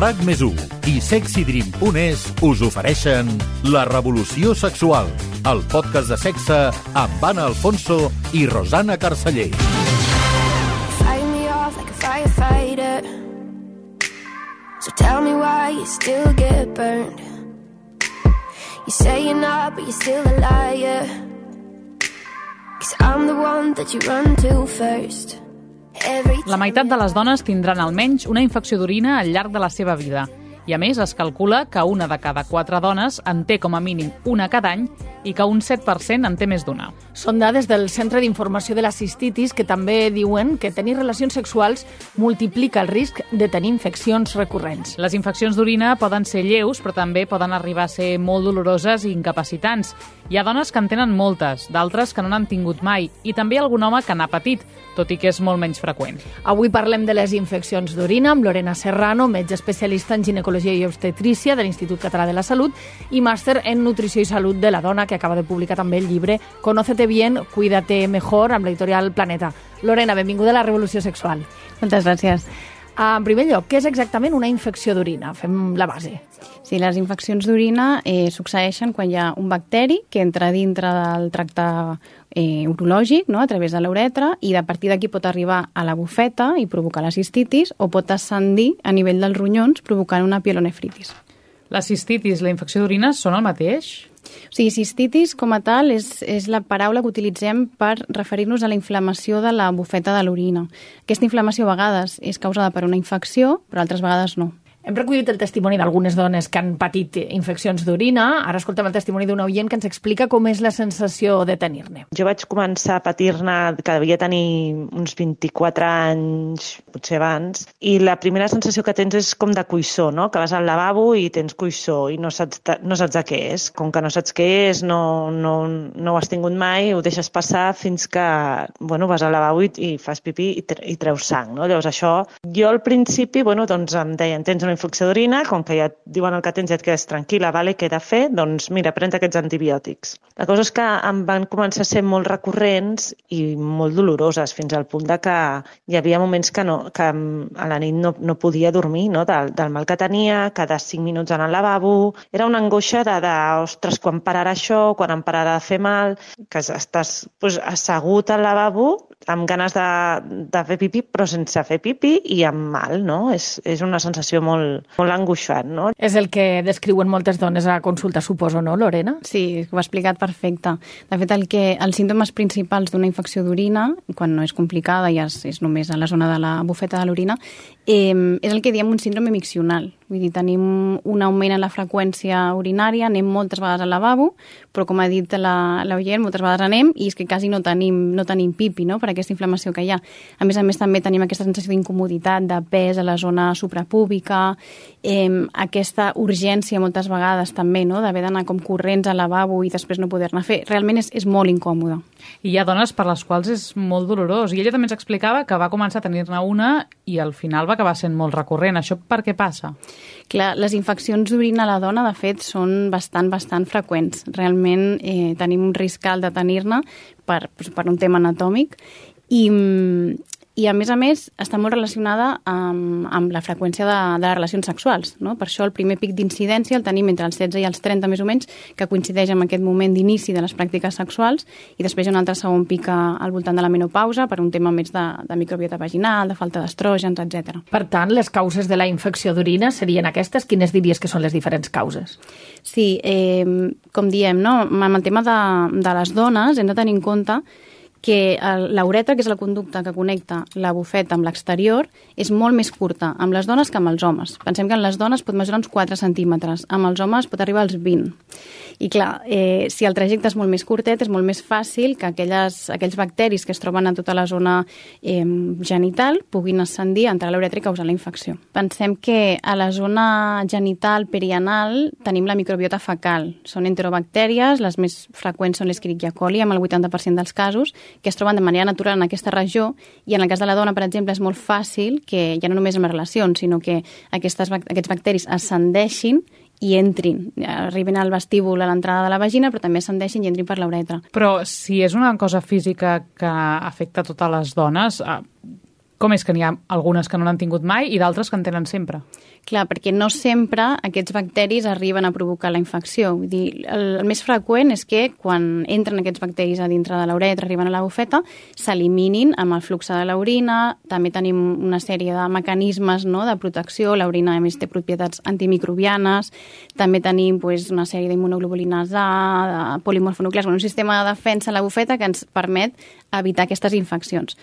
RAC més i sexydream.es us ofereixen La revolució sexual, el podcast de sexe amb Anna Alfonso i Rosana Carceller. So tell me why you still get burned. You say you're not, but you're still a liar. Cause I'm the one that you run to first la meitat de les dones tindran almenys una infecció d'orina al llarg de la seva vida. I a més, es calcula que una de cada quatre dones en té com a mínim una cada any i que un 7% en té més d'una. Són dades del Centre d'Informació de la Cistitis que també diuen que tenir relacions sexuals multiplica el risc de tenir infeccions recurrents. Les infeccions d'orina poden ser lleus, però també poden arribar a ser molt doloroses i incapacitants. Hi ha dones que en tenen moltes, d'altres que no n'han tingut mai, i també algun home que n'ha patit, tot i que és molt menys freqüent. Avui parlem de les infeccions d'orina amb Lorena Serrano, metge especialista en ginecologia i obstetrícia de l'Institut Català de la Salut i màster en nutrició i salut de la dona, que acaba de publicar també el llibre Conócete bien, cuídate mejor, amb l'editorial Planeta. Lorena, benvinguda a la Revolució Sexual. Moltes gràcies. En primer lloc, què és exactament una infecció d'orina? Fem la base. Sí, les infeccions d'orina eh, succeeixen quan hi ha un bacteri que entra dintre del tracte eh, urològic, no?, a través de l'uretra, i de partir d'aquí pot arribar a la bufeta i provocar la cistitis, o pot ascendir a nivell dels ronyons provocant una pielonefritis. La cistitis i la infecció d'orina són el mateix? O sigui, cistitis com a tal és, és la paraula que utilitzem per referir-nos a la inflamació de la bufeta de l'orina. Aquesta inflamació a vegades és causada per una infecció, però altres vegades no. Hem recollit el testimoni d'algunes dones que han patit infeccions d'orina. Ara escoltem el testimoni d'una oient que ens explica com és la sensació de tenir-ne. Jo vaig començar a patir-ne que devia tenir uns 24 anys, potser abans, i la primera sensació que tens és com de cuissó, no? que vas al lavabo i tens cuissó i no saps, no saps de què és. Com que no saps què és, no, no, no ho has tingut mai, ho deixes passar fins que bueno, vas al lavabo i, i fas pipí i, tre i treus sang. No? Llavors això, jo al principi bueno, doncs em deien tens una infecció d'orina, com que ja et diuen el que tens i et quedes tranquil·la, vale, què he de fer? Doncs mira, pren aquests antibiòtics. La cosa és que em van començar a ser molt recurrents i molt doloroses, fins al punt de que hi havia moments que, no, que a la nit no, no podia dormir, no? Del, del mal que tenia, cada cinc minuts en el lavabo... Era una angoixa de, de ostres, quan pararà això, quan em pararà de fer mal, que estàs pues, assegut al lavabo amb ganes de, de fer pipí, però sense fer pipí i amb mal, no? És, és una sensació molt, molt, molt angoixant. No? És el que descriuen moltes dones a consulta, suposo, no, Lorena? Sí, ho ha explicat perfecte. De fet, el que, els símptomes principals d'una infecció d'orina, quan no és complicada i és, és només a la zona de la bufeta de l'orina, eh, és el que diem un síndrome miccional. Vull dir, tenim un augment en la freqüència urinària, anem moltes vegades al lavabo, però com ha dit l'oient, moltes vegades anem i és que quasi no tenim, no tenim pipi, no?, per aquesta inflamació que hi ha. A més a més, també tenim aquesta sensació d'incomoditat, de pes a la zona suprapúbica, eh, aquesta urgència moltes vegades també, no?, d'haver d'anar com corrents al lavabo i després no poder-ne fer. Realment és, és molt incòmode. I hi ha dones per les quals és molt dolorós. I ella també ens explicava que va començar a tenir-ne una i al final va acabar sent molt recurrent. Això per què passa? Clar, les infeccions d'orina a la dona, de fet, són bastant, bastant freqüents. Realment eh, tenim un risc alt de tenir-ne per, per un tema anatòmic i, i a més a més està molt relacionada amb, amb la freqüència de, de les relacions sexuals. No? Per això el primer pic d'incidència el tenim entre els 16 i els 30 més o menys, que coincideix amb aquest moment d'inici de les pràctiques sexuals, i després hi ha un altre segon pic al voltant de la menopausa per un tema més de, de microbiota vaginal, de falta d'estrògens, etc. Per tant, les causes de la infecció d'orina serien aquestes? Quines diries que són les diferents causes? Sí, eh, com diem, no? amb el tema de, de les dones hem de tenir en compte que l'uretra, que és la conducta que connecta la bufeta amb l'exterior, és molt més curta amb les dones que amb els homes. Pensem que en les dones pot mesurar uns 4 centímetres, amb els homes pot arribar als 20. I clar, eh, si el trajecte és molt més curtet, és molt més fàcil que aquelles, aquells bacteris que es troben a tota la zona eh, genital puguin ascendir, entrar a l'uretra i causar la infecció. Pensem que a la zona genital perianal tenim la microbiota fecal. Són enterobactèries, les més freqüents són l'Escherichia coli, amb el 80% dels casos, que es troben de manera natural en aquesta regió i en el cas de la dona, per exemple, és molt fàcil que ja no només en les relacions, sinó que aquestes, aquests bacteris ascendeixin i entrin, arriben al vestíbul a l'entrada de la vagina, però també ascendeixin i entrin per l'uretra. Però si és una cosa física que afecta totes les dones, eh, com és que n'hi ha algunes que no n'han tingut mai i d'altres que en tenen sempre? Clar, perquè no sempre aquests bacteris arriben a provocar la infecció. Vull dir, el, el més freqüent és que quan entren aquests bacteris a dintre de l'uretra, arriben a la bufeta, s'eliminin amb el flux de l'orina. També tenim una sèrie de mecanismes no, de protecció. L'orina, a més, té propietats antimicrobianes. També tenim pues, una sèrie d'immunoglobulines A, de polimorfonuclears, un sistema de defensa a la bufeta que ens permet evitar aquestes infeccions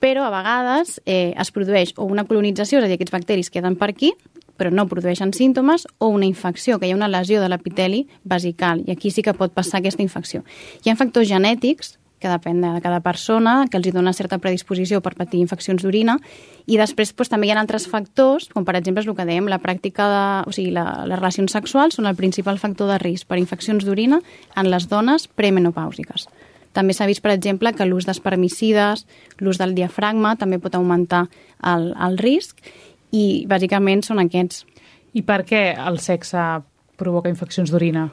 però a vegades eh, es produeix o una colonització, és a dir, aquests bacteris queden per aquí, però no produeixen símptomes, o una infecció, que hi ha una lesió de l'epiteli basical, i aquí sí que pot passar aquesta infecció. Hi ha factors genètics que depèn de cada persona, que els dona certa predisposició per patir infeccions d'orina, i després doncs, també hi ha altres factors, com per exemple és el que dèiem, la pràctica de... O sigui, la, les relacions sexuals són el principal factor de risc per infeccions d'orina en les dones premenopàusiques. També s'ha vist, per exemple, que l'ús d'espermicides, l'ús del diafragma, també pot augmentar el, el risc, i bàsicament són aquests. I per què el sexe provoca infeccions d'orina?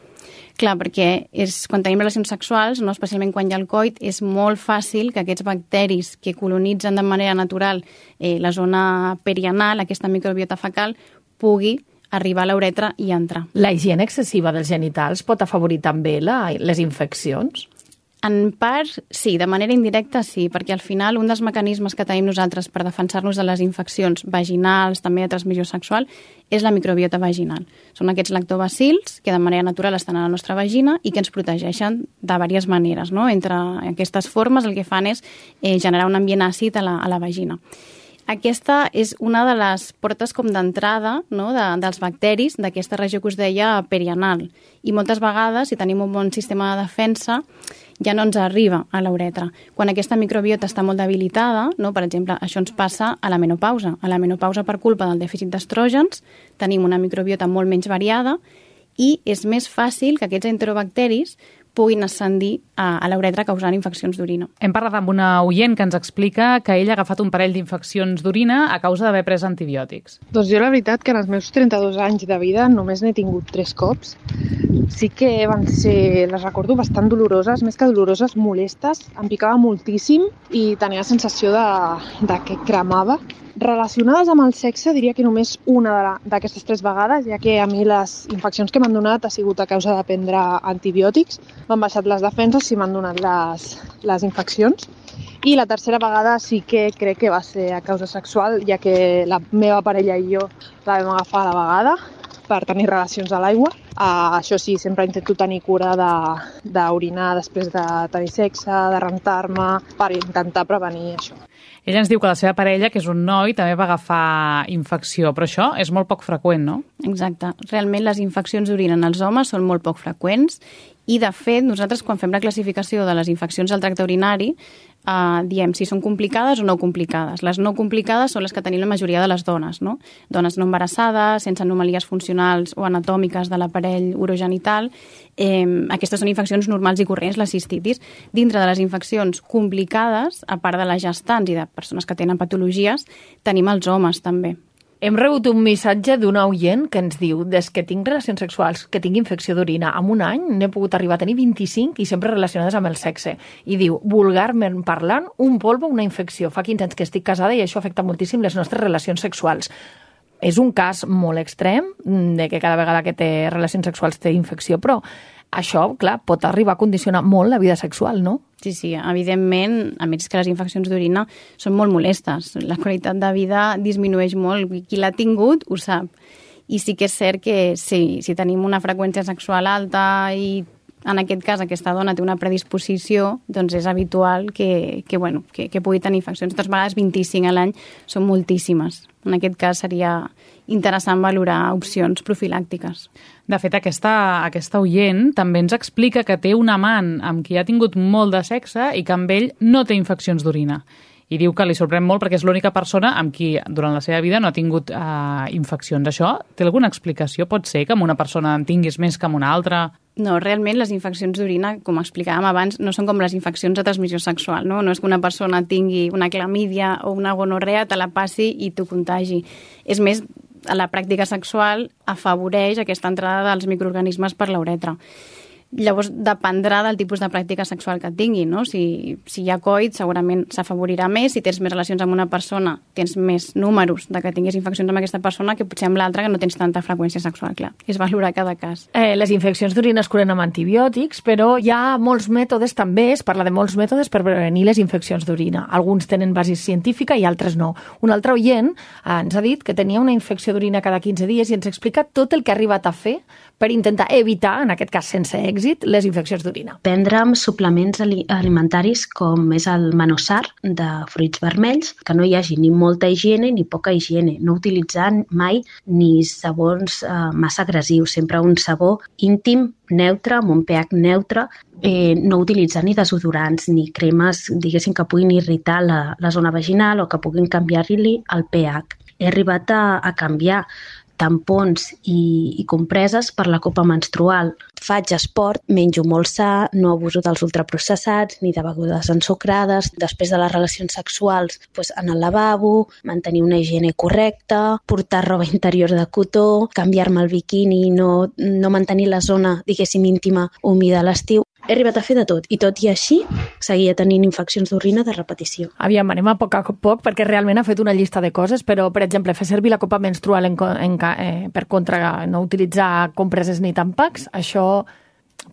Clar, perquè és, quan tenim relacions sexuals, no, especialment quan hi ha el coit, és molt fàcil que aquests bacteris que colonitzen de manera natural eh, la zona perianal, aquesta microbiota fecal, pugui arribar a l'uretra i entrar. La higiene excessiva dels genitals pot afavorir també la, les infeccions? En part, sí, de manera indirecta sí, perquè al final un dels mecanismes que tenim nosaltres per defensar-nos de les infeccions vaginals, també de transmissió sexual, és la microbiota vaginal. Són aquests lactobacils que de manera natural estan a la nostra vagina i que ens protegeixen de diverses maneres. No? Entre aquestes formes el que fan és eh, generar un ambient àcid a la, a la vagina. Aquesta és una de les portes com d'entrada no, de, dels bacteris d'aquesta regió que us deia perianal. I moltes vegades, si tenim un bon sistema de defensa, ja no ens arriba a l'uretra. Quan aquesta microbiota està molt debilitada, no? per exemple, això ens passa a la menopausa. A la menopausa, per culpa del dèficit d'estrògens, tenim una microbiota molt menys variada i és més fàcil que aquests enterobacteris puguin ascendir a, a l'uretra causant infeccions d'orina. Hem parlat amb una oient que ens explica que ella ha agafat un parell d'infeccions d'orina a causa d'haver pres antibiòtics. Doncs jo la veritat que en els meus 32 anys de vida només n'he tingut tres cops. Sí que van ser, les recordo, bastant doloroses, més que doloroses, molestes. Em picava moltíssim i tenia la sensació de, de que cremava Relacionades amb el sexe, diria que només una d'aquestes tres vegades, ja que a mi les infeccions que m'han donat ha sigut a causa de prendre antibiòtics, m'han baixat les defenses i m'han donat les, les infeccions. I la tercera vegada sí que crec que va ser a causa sexual, ja que la meva parella i jo la vam agafar a la vegada per tenir relacions a l'aigua. Uh, això sí, sempre intento tenir cura d'orinar de, després de tenir sexe, de rentar-me, per intentar prevenir això. Ella ens diu que la seva parella, que és un noi, també va agafar infecció, però això és molt poc freqüent, no? Exacte. Realment les infeccions d'orina en els homes són molt poc freqüents i, de fet, nosaltres quan fem la classificació de les infeccions del tracte urinari eh, diem si són complicades o no complicades. Les no complicades són les que tenim la majoria de les dones, no? Dones no embarassades, sense anomalies funcionals o anatòmiques de l'aparell urogenital. Eh, aquestes són infeccions normals i corrents, la cistitis. Dintre de les infeccions complicades, a part de les gestants i de persones que tenen patologies, tenim els homes també. Hem rebut un missatge d'una oient que ens diu des que tinc relacions sexuals, que tinc infecció d'orina, en un any n'he pogut arribar a tenir 25 i sempre relacionades amb el sexe. I diu, vulgarment parlant, un polvo, una infecció. Fa 15 anys que estic casada i això afecta moltíssim les nostres relacions sexuals. És un cas molt extrem de que cada vegada que té relacions sexuals té infecció, però això, clar, pot arribar a condicionar molt la vida sexual, no? Sí, sí, evidentment, a més que les infeccions d'orina són molt molestes. La qualitat de vida disminueix molt. Qui l'ha tingut ho sap. I sí que és cert que sí, si tenim una freqüència sexual alta i en aquest cas aquesta dona té una predisposició, doncs és habitual que, que, bueno, que, que pugui tenir infeccions. Totes vegades 25 a l'any són moltíssimes. En aquest cas seria interessant valorar opcions profilàctiques. De fet, aquesta, aquesta oient també ens explica que té un amant amb qui ha tingut molt de sexe i que amb ell no té infeccions d'orina. I diu que li sorprèn molt perquè és l'única persona amb qui durant la seva vida no ha tingut uh, infeccions. Això té alguna explicació? Pot ser que amb una persona en tinguis més que amb una altra? No, realment les infeccions d'orina, com explicàvem abans, no són com les infeccions de transmissió sexual, no? No és que una persona tingui una clamídia o una gonorrea, te la passi i t'ho contagi. És més, la pràctica sexual afavoreix aquesta entrada dels microorganismes per l'uretra. Llavors, dependrà del tipus de pràctica sexual que tingui, no? Si, si hi ha coit, segurament s'afavorirà més. Si tens més relacions amb una persona, tens més números de que tinguis infeccions amb aquesta persona que potser amb l'altra que no tens tanta freqüència sexual, clar. És valorar cada cas. Eh, les infeccions d'orina es curen amb antibiòtics, però hi ha molts mètodes també, es parla de molts mètodes per prevenir les infeccions d'orina. Alguns tenen base científica i altres no. Un altre oient eh, ens ha dit que tenia una infecció d'orina cada 15 dies i ens explica tot el que ha arribat a fer per intentar evitar, en aquest cas sense èxit, les infeccions d'orina. Prendre amb suplements alimentaris com és el manossar de fruits vermells, que no hi hagi ni molta higiene ni poca higiene. No utilitzar mai ni sabons eh, massa agressius, sempre un sabó íntim, neutre, amb un pH neutre, eh, no utilitzar ni desodorants ni cremes, diguéssim, que puguin irritar la, la zona vaginal o que puguin canviar-li el pH. He arribat a, a canviar tampons i, i compreses per la copa menstrual. Faig esport, menjo molt sa, no abuso dels ultraprocessats ni de begudes ensucrades. Després de les relacions sexuals, doncs en el lavabo, mantenir una higiene correcta, portar roba interior de cotó, canviar-me el biquini, no, no mantenir la zona, diguéssim, íntima humida a l'estiu. He arribat a fer de tot, i tot i així seguia tenint infeccions d'orina de repetició. Aviam, anem a poc a poc, perquè realment ha fet una llista de coses, però, per exemple, fer servir la copa menstrual en, en, eh, per contra no utilitzar compreses ni tampacs, això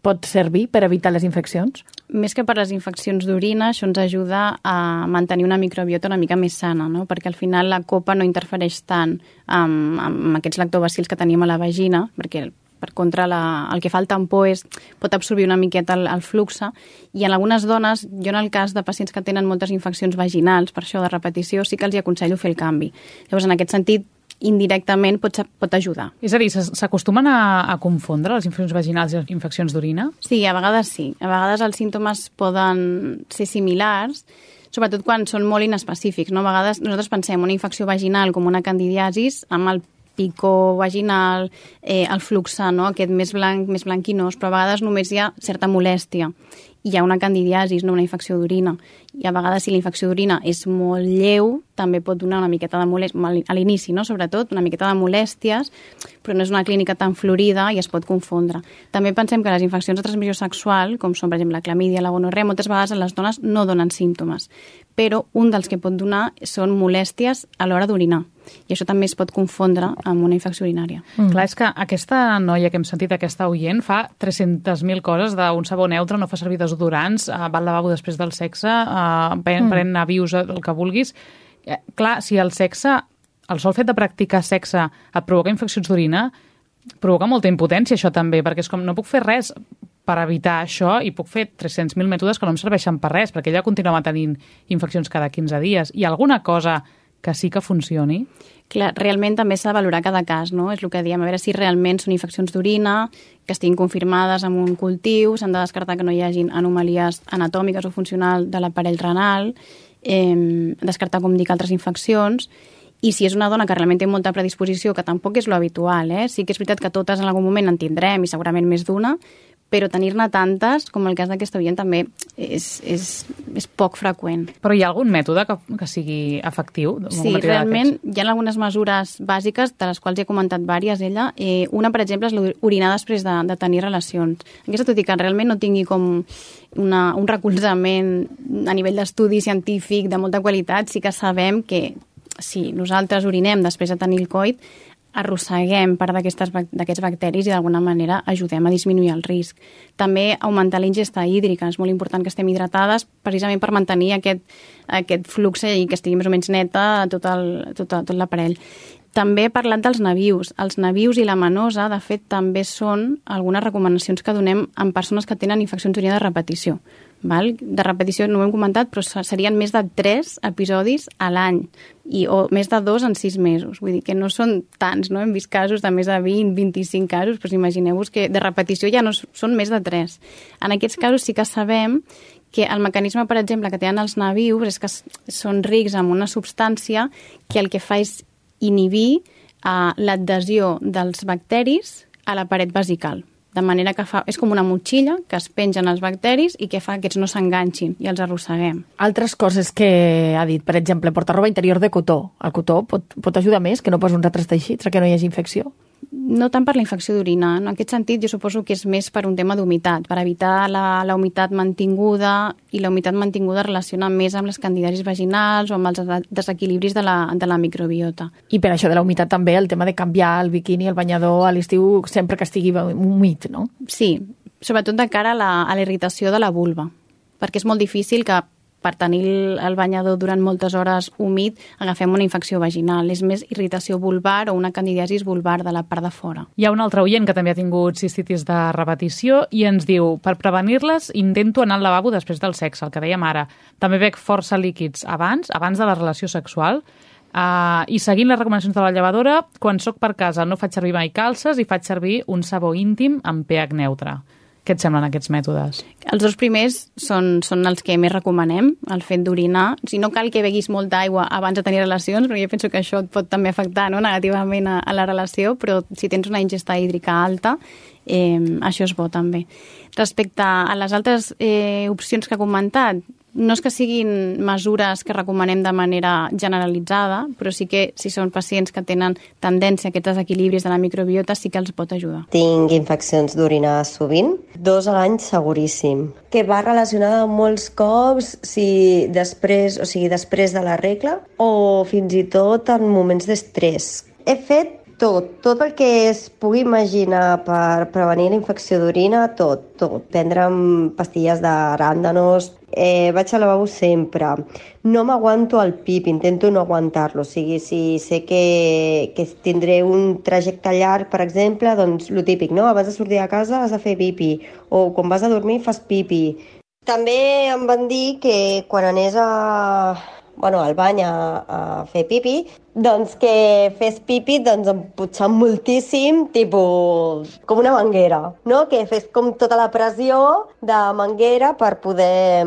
pot servir per evitar les infeccions? Més que per les infeccions d'orina, això ens ajuda a mantenir una microbiota una mica més sana, no? perquè al final la copa no interfereix tant amb, amb aquests lactobacils que tenim a la vagina, perquè per contra la, el que fa el tampó és, pot absorbir una miqueta el, el flux i en algunes dones, jo en el cas de pacients que tenen moltes infeccions vaginals, per això de repetició, sí que els hi aconsello fer el canvi. Llavors, en aquest sentit, indirectament pot, pot ajudar. És a dir, s'acostumen a, a confondre les infeccions vaginals i les infeccions d'orina? Sí, a vegades sí. A vegades els símptomes poden ser similars, sobretot quan són molt inespecífics. No? A vegades nosaltres pensem una infecció vaginal com una candidiasis amb el picó vaginal, eh, el fluxe, no? aquest més blanc, més blanquinós, però a vegades només hi ha certa molèstia. Hi ha una candidiasis, no una infecció d'orina. I a vegades, si la infecció d'orina és molt lleu, també pot donar una miqueta de molèsties, a l'inici, no? sobretot, una miqueta de molèsties, però no és una clínica tan florida i es pot confondre. També pensem que les infeccions de transmissió sexual, com són, per exemple, la clamídia, la gonorrea, moltes vegades a les dones no donen símptomes, però un dels que pot donar són molèsties a l'hora d'orinar i això també es pot confondre amb una infecció urinària. Mm. Clar, és que aquesta noia que hem sentit, aquesta oient, fa 300.000 coses d'un sabó neutre, no fa servir desodorants, uh, va al lavabo després del sexe, uh, pren, mm. pren avius, el que vulguis. Eh, clar, si el sexe, el sol fet de practicar sexe et provoca infeccions d'orina, provoca molta impotència això també, perquè és com no puc fer res per evitar això i puc fer 300.000 mètodes que no em serveixen per res, perquè ella continua tenint infeccions cada 15 dies. I alguna cosa que sí que funcioni? Clar, realment també s'ha de valorar cada cas, no? És el que diem, a veure si realment són infeccions d'orina, que estiguin confirmades amb un cultiu, s'han de descartar que no hi hagin anomalies anatòmiques o funcional de l'aparell renal, eh, descartar, com dic, altres infeccions, i si és una dona que realment té molta predisposició, que tampoc és lo habitual, eh? sí que és veritat que totes en algun moment en tindrem i segurament més d'una, però tenir-ne tantes, com el cas d'aquesta oient, també és, és, és poc freqüent. Però hi ha algun mètode que, que sigui efectiu? Sí, realment hi ha algunes mesures bàsiques, de les quals he comentat vàries ella. Eh, una, per exemple, és l'orinar després de, de tenir relacions. Aquesta, tot i que realment no tingui com una, un recolzament a nivell d'estudi científic de molta qualitat, sí que sabem que si nosaltres orinem després de tenir el coit, arrosseguem part d'aquests bacteris i d'alguna manera ajudem a disminuir el risc. També augmentar la ingesta hídrica. És molt important que estem hidratades precisament per mantenir aquest, aquest flux i que estigui més o menys neta tot l'aparell. Tot, tot també parlant dels navius. Els navius i la manosa, de fet, també són algunes recomanacions que donem en persones que tenen infeccions d'orina de repetició. Val? De repetició no ho hem comentat, però serien més de 3 episodis a l'any i, o més de 2 en 6 mesos. Vull dir que no són tants, no? Hem vist casos de més de 20, 25 casos, però imagineu-vos que de repetició ja no són més de 3. En aquests casos sí que sabem que el mecanisme, per exemple, que tenen els navius és que són rics en una substància que el que fa és inhibir uh, l'adhesió dels bacteris a la paret vesical de manera que fa, és com una motxilla que es pengen els bacteris i que fa que aquests no s'enganxin i els arrosseguem. Altres coses que ha dit, per exemple, portar roba interior de cotó. El cotó pot, pot ajudar més que no pas uns altres teixits, que no hi hagi infecció? No tant per la infecció d'orina. En aquest sentit, jo suposo que és més per un tema d'humitat, per evitar la, la humitat mantinguda, i la humitat mantinguda relaciona més amb les candidaris vaginals o amb els desequilibris de la, de la microbiota. I per això de la humitat també el tema de canviar el biquini, el banyador a l'estiu sempre que estigui humit, no? Sí, sobretot de cara a la, a la irritació de la vulva, perquè és molt difícil que per tenir el banyador durant moltes hores humit, agafem una infecció vaginal. És més irritació vulvar o una candidiasis vulvar de la part de fora. Hi ha un altre oient que també ha tingut cistitis de repetició i ens diu, per prevenir-les intento anar al lavabo després del sexe, el que dèiem ara. També bec força líquids abans, abans de la relació sexual, Uh, I seguint les recomanacions de la llevadora, quan sóc per casa no faig servir mai calces i faig servir un sabó íntim amb pH neutre. Què et semblen aquests mètodes? Els dos primers són, són els que més recomanem, el fet d'orinar. Si no cal que beguis molta aigua abans de tenir relacions, perquè jo penso que això et pot també afectar no? negativament a, a la relació, però si tens una ingesta hídrica alta, eh, això és bo també. Respecte a les altres eh, opcions que ha comentat, no és que siguin mesures que recomanem de manera generalitzada, però sí que si són pacients que tenen tendència a aquests desequilibris de la microbiota sí que els pot ajudar. Tinc infeccions d'orinar sovint, dos a l'any seguríssim, que va relacionada molts cops si després, o sigui, després de la regla o fins i tot en moments d'estrès. He fet tot, tot el que es pugui imaginar per prevenir la infecció d'orina, tot, tot. Prendre'm pastilles d'aràndanos, eh, vaig al lavabo sempre. No m'aguanto el pip, intento no aguantar-lo. O sigui, si sé que, que tindré un trajecte llarg, per exemple, doncs lo típic, no? Abans de sortir de casa has de fer pipi, o quan vas a dormir fas pipi. També em van dir que quan anés a, bueno, al bany a, a fer pipi, doncs que fes pipi doncs, emputxant moltíssim, tipus, com una manguera, no? Que fes com tota la pressió de manguera per poder,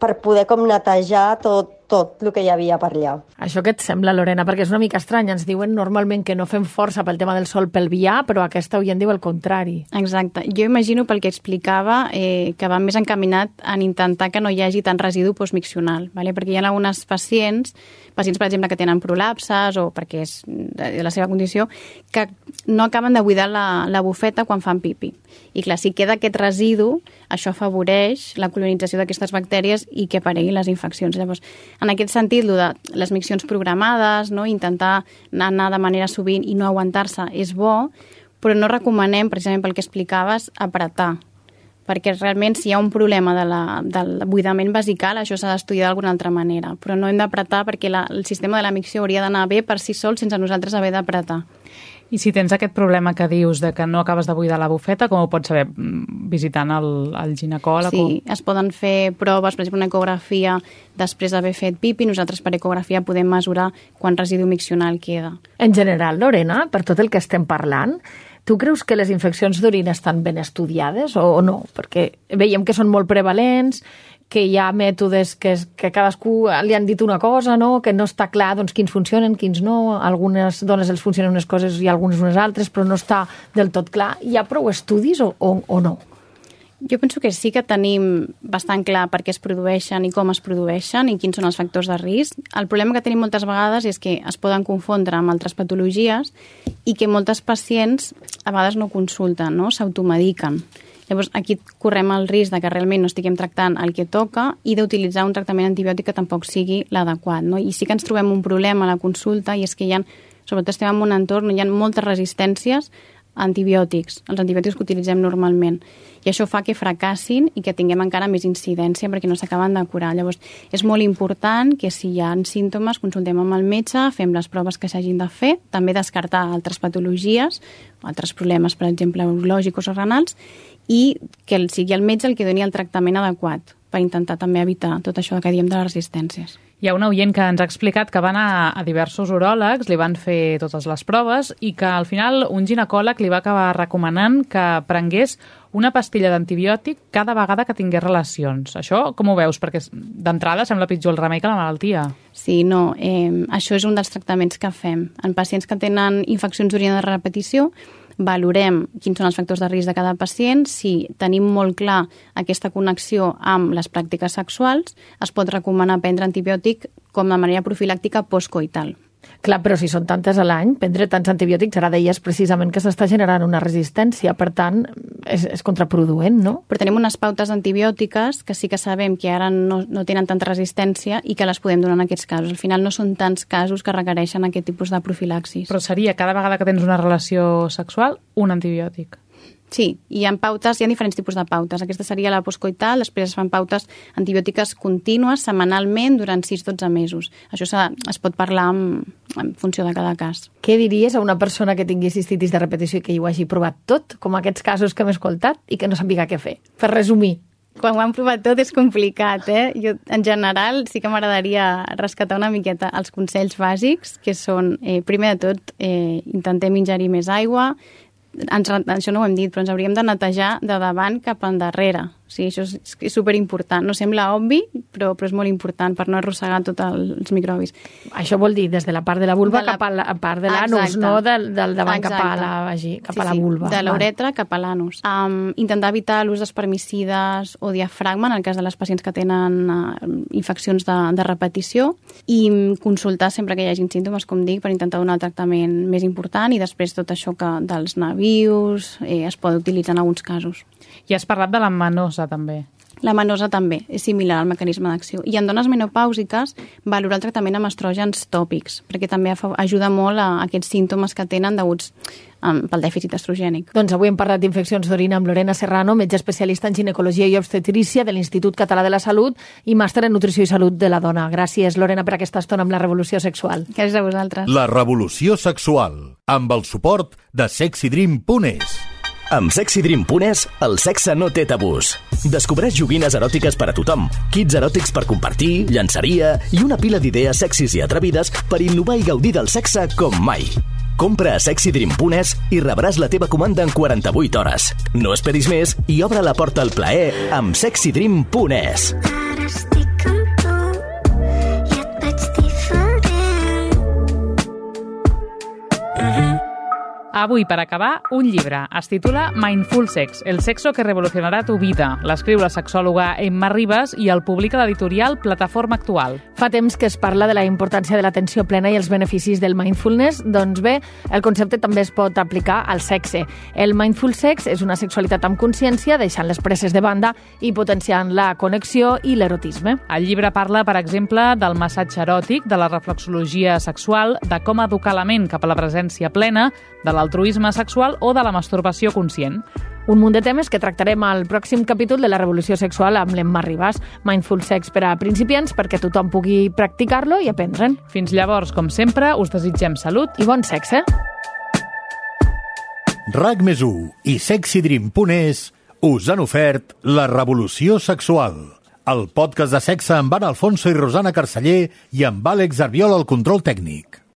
per poder com netejar tot, tot el que hi havia per allà. Això que et sembla, Lorena? Perquè és una mica estrany. Ens diuen normalment que no fem força pel tema del sol pelvià, però aquesta avui en diu el contrari. Exacte. Jo imagino pel que explicava eh, que va més encaminat en intentar que no hi hagi tant residu postmiccional, ¿vale? perquè hi ha algunes pacients pacients, per exemple, que tenen prolapses o perquè és de la seva condició, que no acaben de buidar la, la bufeta quan fan pipi. I clar, si queda aquest residu, això afavoreix la colonització d'aquestes bactèries i que apareguin les infeccions. Llavors, en aquest sentit, de les miccions programades, no? intentar anar de manera sovint i no aguantar-se és bo, però no recomanem, precisament pel que explicaves, apretar perquè realment si hi ha un problema de la, del buidament basical, això s'ha d'estudiar d'alguna altra manera, però no hem d'apretar perquè la, el sistema de la micció hauria d'anar bé per si sol sense nosaltres haver d'apretar. I si tens aquest problema que dius de que no acabes de buidar la bufeta, com ho pots saber? Mm, visitant el, el ginecòleg? Sí, o... es poden fer proves, per exemple, una ecografia després d'haver fet pipi. Nosaltres per ecografia podem mesurar quan residu miccional queda. En general, Lorena, per tot el que estem parlant, Tu creus que les infeccions d'orina estan ben estudiades o, o no? Perquè veiem que són molt prevalents, que hi ha mètodes que, que cadascú li han dit una cosa, no? que no està clar doncs, quins funcionen, quins no. Algunes dones els funcionen unes coses i algunes unes altres, però no està del tot clar. Hi ha prou estudis o, o, o no? Jo penso que sí que tenim bastant clar per què es produeixen i com es produeixen i quins són els factors de risc. El problema que tenim moltes vegades és que es poden confondre amb altres patologies i que moltes pacients a vegades no consulten, no? s'automediquen. Llavors, aquí correm el risc de que realment no estiguem tractant el que toca i d'utilitzar un tractament antibiòtic que tampoc sigui l'adequat. No? I sí que ens trobem un problema a la consulta i és que hi ha, sobretot estem en un entorn on hi ha moltes resistències antibiòtics, els antibiòtics que utilitzem normalment. I això fa que fracassin i que tinguem encara més incidència perquè no s'acaben de curar. Llavors, és molt important que si hi ha símptomes consultem amb el metge, fem les proves que s'hagin de fer, també descartar altres patologies, altres problemes, per exemple, urològics o renals, i que sigui el metge el que doni el tractament adequat per intentar també evitar tot això que diem de les resistències. Hi ha un oient que ens ha explicat que va anar a diversos uròlegs, li van fer totes les proves i que al final un ginecòleg li va acabar recomanant que prengués una pastilla d'antibiòtic cada vegada que tingués relacions. Això com ho veus? Perquè d'entrada sembla pitjor el remei que la malaltia. Sí, no. Eh, això és un dels tractaments que fem. En pacients que tenen infeccions d'orina de repetició, valorem quins són els factors de risc de cada pacient, si tenim molt clar aquesta connexió amb les pràctiques sexuals, es pot recomanar prendre antibiòtic com de manera profilàctica postcoital Clar, però si són tantes a l'any, prendre tants antibiòtics, ara deies precisament que s'està generant una resistència, per tant, és, és contraproduent, no? Però tenim unes pautes antibiòtiques que sí que sabem que ara no, no tenen tanta resistència i que les podem donar en aquests casos. Al final no són tants casos que requereixen aquest tipus de profilaxis. Però seria cada vegada que tens una relació sexual un antibiòtic. Sí, hi ha pautes, hi ha diferents tipus de pautes. Aquesta seria la postcoital, després es fan pautes antibiòtiques contínues setmanalment durant 6-12 mesos. Això es pot parlar en, en funció de cada cas. Què diries a una persona que tingui cistitis de repetició i que hi ho hagi provat tot, com aquests casos que hem escoltat, i que no sàpiga què fer? Per resumir. Quan ho han provat tot és complicat, eh? Jo, en general, sí que m'agradaria rescatar una miqueta els consells bàsics, que són, eh, primer de tot, eh, intentem ingerir més aigua, ens, això no ho hem dit, però ens hauríem de netejar de davant cap endarrere. O sigui, això és, és superimportant. No sembla obvi, però, però és molt important per no arrossegar tots els microbis. Això vol dir des de la part de la vulva de la... cap a la part de l'anus, no del, del davant Exacte. cap a la, vagi, cap sí, a la vulva. Sí, de l'uretra cap a l'anus. Um, intentar evitar l'ús d'espermicides o diafragma en el cas de les pacients que tenen uh, infeccions de, de repetició i consultar sempre que hi hagin símptomes, com dic, per intentar donar el tractament més important i després tot això que dels navius eh, es pot utilitzar en alguns casos. I has parlat de la manosa, també. La manosa també és similar al mecanisme d'acció. I en dones menopàusiques, valorar el tractament amb estrògens tòpics, perquè també ajuda molt a aquests símptomes que tenen deguts um, pel dèficit estrogènic. Doncs avui hem parlat d'infeccions d'orina amb Lorena Serrano, metge especialista en ginecologia i obstetrícia de l'Institut Català de la Salut i màster en nutrició i salut de la dona. Gràcies, Lorena, per aquesta estona amb la revolució sexual. Gràcies a vosaltres. La revolució sexual, amb el suport de sexydream.es. Amb sexydream.es, el sexe no té tabús. Descobreix joguines eròtiques per a tothom, kits eròtics per compartir, llançaria i una pila d'idees sexis i atrevides per innovar i gaudir del sexe com mai. Compra a sexydream.es i rebràs la teva comanda en 48 hores. No esperis més i obre la porta al plaer amb sexydream.es. Ara estic amb Avui, per acabar, un llibre. Es titula Mindful Sex, el sexo que revolucionarà tu vida. L'escriu la sexòloga Emma Ribas i el publica l'editorial Plataforma Actual. Fa temps que es parla de la importància de l'atenció plena i els beneficis del mindfulness. Doncs bé, el concepte també es pot aplicar al sexe. El mindful sex és una sexualitat amb consciència, deixant les presses de banda i potenciant la connexió i l'erotisme. El llibre parla, per exemple, del massatge eròtic, de la reflexologia sexual, de com educar la ment cap a la presència plena, de la l'altruisme sexual o de la masturbació conscient. Un munt de temes que tractarem al pròxim capítol de la revolució sexual amb l'Emma Ribas. Mindful Sex per a principiants perquè tothom pugui practicar-lo i aprendre'n. Fins llavors, com sempre, us desitgem salut i bon sexe. RAC més i sexydream.es us han ofert La revolució sexual, el podcast de sexe amb Anna Alfonso i Rosana Carceller i amb Àlex Arbiol al control tècnic.